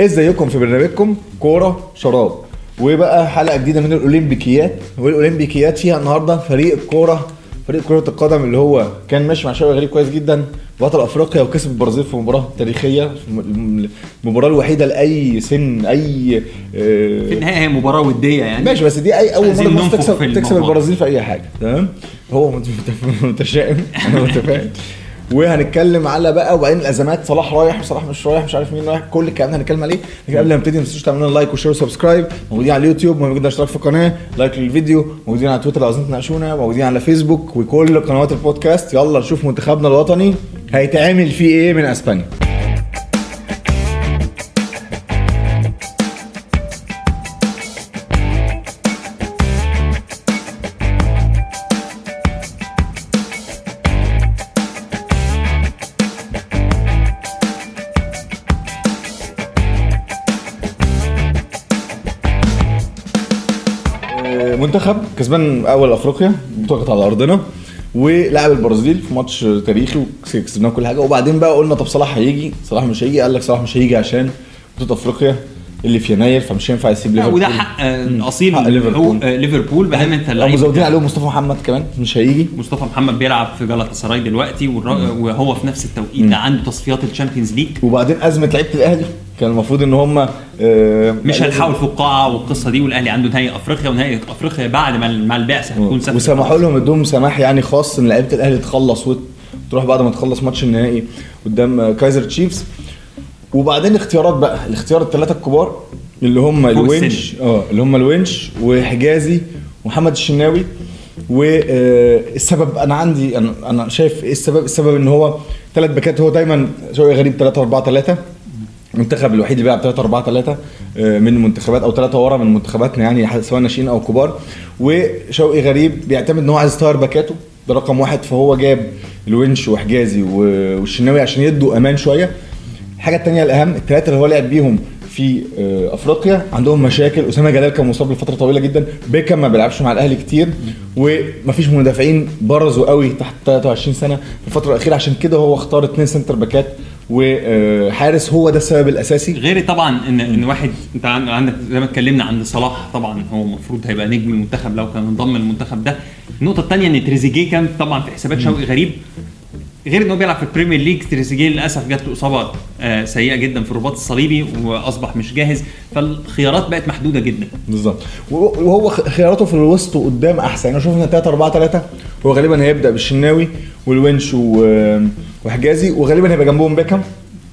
ازيكم في برنامجكم كورة شراب. وبقى حلقة جديدة من الأولمبيكيات. والأولمبيكيات فيها النهارده فريق الكوره فريق كرة القدم اللي هو كان ماشي مع شوقي غريب كويس جدا. بطل أفريقيا وكسب البرازيل في مباراة تاريخية المباراة الوحيدة لأي سن أي في النهاية هي مباراة ودية يعني. ماشي بس دي اي أول عايزين مره مصر ننفخ تكسب تكسب. البرازيل في أي حاجة. تمام؟ هو مت- متشائم. أنا متفائل. وهنتكلم على بقى وبعدين الأزمات صلاح رايح وصلاح مش رايح مش عارف مين رايح كل الكلام ده هنتكلم عليه. لكن قبل ما نبتدي ما تنسوش تعملوا لنا like و share و subscribe موجودين على اليوتيوب موجودين على اشتراك في القناة like للفيديو. موجودين على تويتر لو عايزين تناقشونا. موجودين على فيسبوك وكل قنوات البودكاست. يلا نشوف منتخبنا الوطني هيتعمل فيه إيه من أسبانيا. منتخب كسبان أول أفريقيا بطولة على أرضنا ولعب البرازيل في ماتش تاريخي وكسبناه كل حاجة. وبعدين بقى قلنا طب صلاح هيجي؟ صلاح مش هيجي. قال لك صلاح مش هيجي عشان بطولة أفريقيا اللي في يناير فمش هينفع يسيب ليفربول وده حق آه، أصيل حق ليفربول. آه، ليفربول بعدين انت هم اللعيب مزودين عليهم مصطفى محمد كمان مش هيجي. مصطفى محمد بيلعب في جالطة سراي دلوقتي وهو في نفس التوقيت ده عنده تصفيات ال Champions League. وبعدين أزمة لعيبة الأهلي. كان المفروض إن هم مش هنحاول في القاعه والقصة دي والأهلي عنده نهائي أفريقيا ونهائي أفريقيا بعد ما مع البعثه هتكون سافرت وسمحوا لهم إدوهم سماح يعني خاص إن لعيبة الأهلي تخلص وتروح بعد ما تخلص ماتش النهائي قدام كايزر تشيفز. وبعدين اختيارات بقى الاختيار الثلاثه الكبار اللي هم الونش آه اللي هم الونش وحجازي ومحمد الشناوي والسبب أنا عندي أنا أنا شايف إيه السبب السبب إن هو ثلاث باكات هو دايما شوقي غريب 3 4 3 المنتخب الوحيد اللي بيلعب 3 4 3 من منتخبات أو 3 ورا من منتخباتنا يعني سواء ناشئين أو كبار. وشوقي غريب بيعتمد إن هو عايز يطير باكاته ده رقم واحد. فهو جاب الونش وحجازي والشناوي عشان يدوا أمان شوية. الحاجة الثانية الأهم الثلاثه اللي هو لعب بيهم في آه، أفريقيا عندهم مشاكل. أسامة جلال كان مصاب لفترة طويلة جدا. بيكم ما بيلعبش مع الأهلي كتير. ومفيش مدافعين برزوا قوي تحت 23 سنة في الفترة الأخيرة. عشان كده هو اختار اثنين سنتر باكات وحارس هو ده السبب الأساسي. غير طبعا ان إن واحد أنت عن- عندك زي ما اتكلمنا عن صلاح طبعا هو المفروض هيبقى نجم المنتخب لو كان انضم المنتخب ده. النقطة الثانية إن تريزيجيه كان طبعا في حسابات شوقي غريب. غير إن هو بيلعب في ال Premier League تريزيجيه للأسف جات له إصابة آه، سيئة جدا في الرباط الصليبي وأصبح مش جاهز. فالخيارات بقت محدودة جدا. بالظبط. وهو خياراته في الوسط وقدام أحسن. انا شفنا 3 4 3 هو غالبا هيبدأ بالشناوي والونش وحجازي وغالبا هيبقى جنبهم بيكم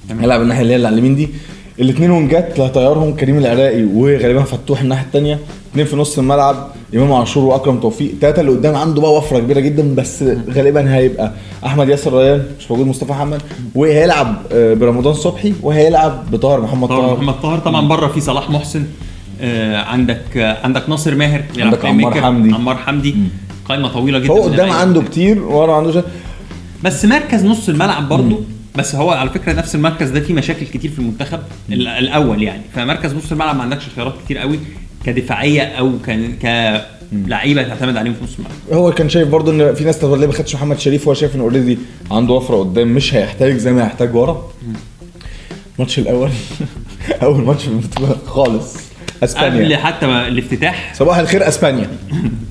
تمام. هيلعب الناحية اللي هي اللي على اليمين دي. الاثنين ونجات اللي هيطيرهم كريم العراقي وغالبا فتوح الناحية الثانية اثنين في نص الملعب إمام عاشور وأكرم توفيق ثلاثة اللي قدام عنده بقى وفرة كبيرة جدا بس غالبا هيبقى أحمد ياسر ريان مش موجود مصطفى محمد وهيلعب آه، برمضان صبحي وهيلعب بطاهر محمد طاهر طاهر محمد طاهر طبعا بره في صلاح محسن آه، عندك آه، عندك ناصر ماهر عندك عمار. حمدي. عمار حمدي قائمة طويلة جدا من قدام. عنده كتير ورا عنده. بس مركز نص الملعب برضه بس هو على فكرة نفس المركز ده فيه مشاكل كتير في المنتخب ال- الأول يعني. فمركز نص الملعب ما عندكش خيارات كتير قوي كدفاعية أو ك كلعيبة تعتمد عليهم في نص الملعب. هو كان شايف برضه إن في ناس ليه ما خدش محمد شريف هو شايف إن اوريدي عنده وفرة قدام مش هيحتاج زي ما هيحتاج ورا. الماتش الأول أول ماتش في البطوله خالص. قبل اسبانيا حتى ما الافتتاح. صباح الخير أسبانيا.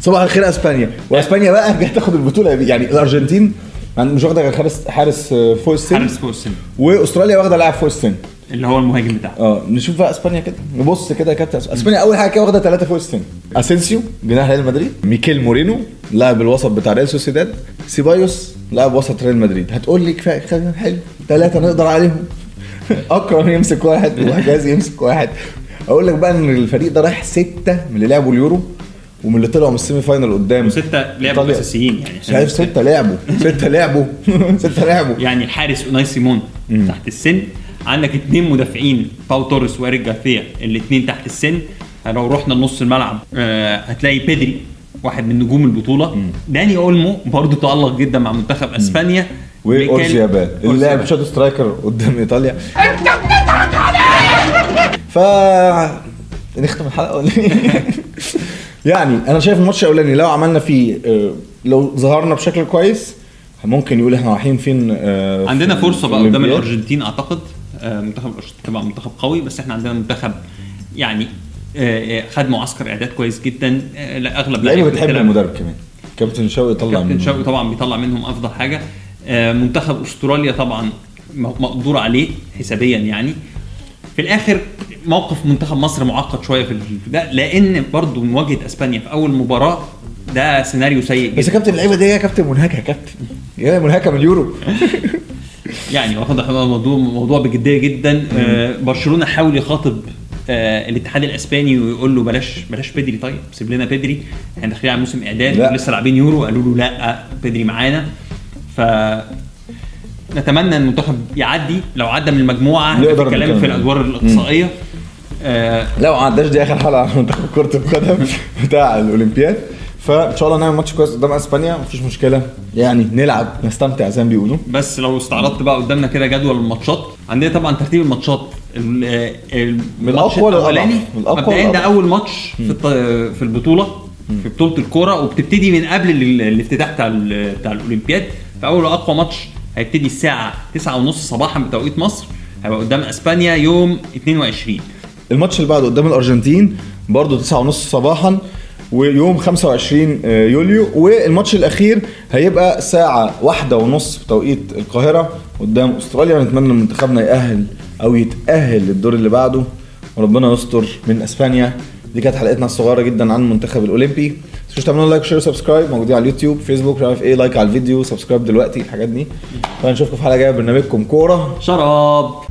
صباح الخير أسبانيا. وأسبانيا بقى جاية تاخد البطولة. يعني الأرجنتين مش واخدة غير حارس حارس فوق السن. حارس فوق السن. وأستراليا واخدة لاعب فوق السن. اللي هو المهاجم بتاعه. آه نشوف بقى إسبانيا كده. نبص كده يا كابتن. إسبانيا أول حاجة كده واخدة ثلاثة فوق السن. أسينسيو جناح ريال مدريد. ميكيل مورينو لاعب الوسط بتاع ريال سوسيداد. سيبايوس لاعب وسط ريال مدريد. هتقول لي كفايه حلو. ثلاثة نقدر عليهم. أكرم يمسك واحد وحجازي يمسك واحد. أقول لك بقى إن الفريق ده رايح ستة من اللي لعبوا اليورو. ومن اللي طلعوا من ال semi-final قدام وستة لعبوا. أساسيين يعني. شايف ستة لعبوا. ستة لعبوا. ستة لعبوا. يعني الحارس أوناي سيمون تحت السن. عندك اثنين مدافعين باو توريس وأريك جارثيا الاثنين تحت السن. لو رحنا لنص الملعب آه هتلاقي بيدري واحد من نجوم البطولة. داني أولمو برضه تألق جدا مع منتخب إسبانيا. وأويارزابال اللاعب shadow striker قدام إيطاليا. ف نختم الحلقة ولا إيه؟ يعني أنا شايف الماتش الأولاني لو عملنا فيه آه، لو ظهرنا بشكل كويس ممكن يقول إحنا رايحين فين آه، عندنا فرصة بقى قدام. الأرجنتين أعتقد آه، منتخب الارجنتين طبعا منتخب قوي بس إحنا عندنا منتخب يعني خد معسكر إعداد كويس جدا أغلب لعيبة بتحب المدرب كمان كابتن شوقي طلع كابتن. شوقي طبعا بيطلع منهم أفضل حاجة منتخب أستراليا طبعا مقدور عليه حسابيا يعني في الآخر موقف منتخب مصر معقد شوية في ده لأن برضو مواجهة أسبانيا في أول مباراة ده سيناريو سيء بس يا جدا. كابتن اللعيبة دي يا كابتن منهكة يا كابتن. يا منهكة من اليورو. يعني واخد الموضوع موضوع بجدية جدا. آه، برشلونة حاول يخاطب آه، الاتحاد الأسباني ويقول له بلاش بلاش بيدري طيب سيب لنا بيدري. إحنا داخلين على موسم اعداد. لسه لاعبين يورو قالوا له لا بيدري معانا. ف نتمنى إن المنتخب يعدي. لو عدى من المجموعة يقدر في كلام نتكلم. في الأدوار الإقصائية. آه، لا ما عداش دي آخر حلقة عن منتخب كرة القدم بتاع الأولمبياد. فإن شاء الله نعمل ماتش كويس قدام إسبانيا. مفيش مشكلة. يعني نلعب نستمتع زي ما بيقولوا. بس لو استعرضت بقى قدامنا كده جدول الماتشات عندنا طبعا ترتيب الماتشات. من الأقوى مبدئيا ده. أول ماتش في في البطولة في بطولة الكورة وبتبتدي من قبل ال- الافتتاح بتاع بتاع الأولمبياد. فأول اقوى ماتش هيبتدي الساعة 9:30 صباحا بتوقيت مصر هيبقى قدام إسبانيا يوم 22 الماتش اللي بعده قدام الأرجنتين برضه 9:30 صباحا ويوم 25 يوليو. والماتش الأخير هيبقى الساعة واحدة ونص بتوقيت القاهرة قدام أستراليا. ونتمنى ان منتخبنا يأهل أو يتأهل للدور اللي بعده وربنا يستر من إسبانيا. دي كانت حلقتنا الصغيرة جدا عن المنتخب الأولمبي. تنسوش تعملوا like و share و subscribe موجودين على اليوتيوب فيسبوك مش عارف إيه like على الفيديو subscribe دلوقتي الحاجات دي. فنشوفكم في حلقة جاية. برنامجكم كورة. شراب.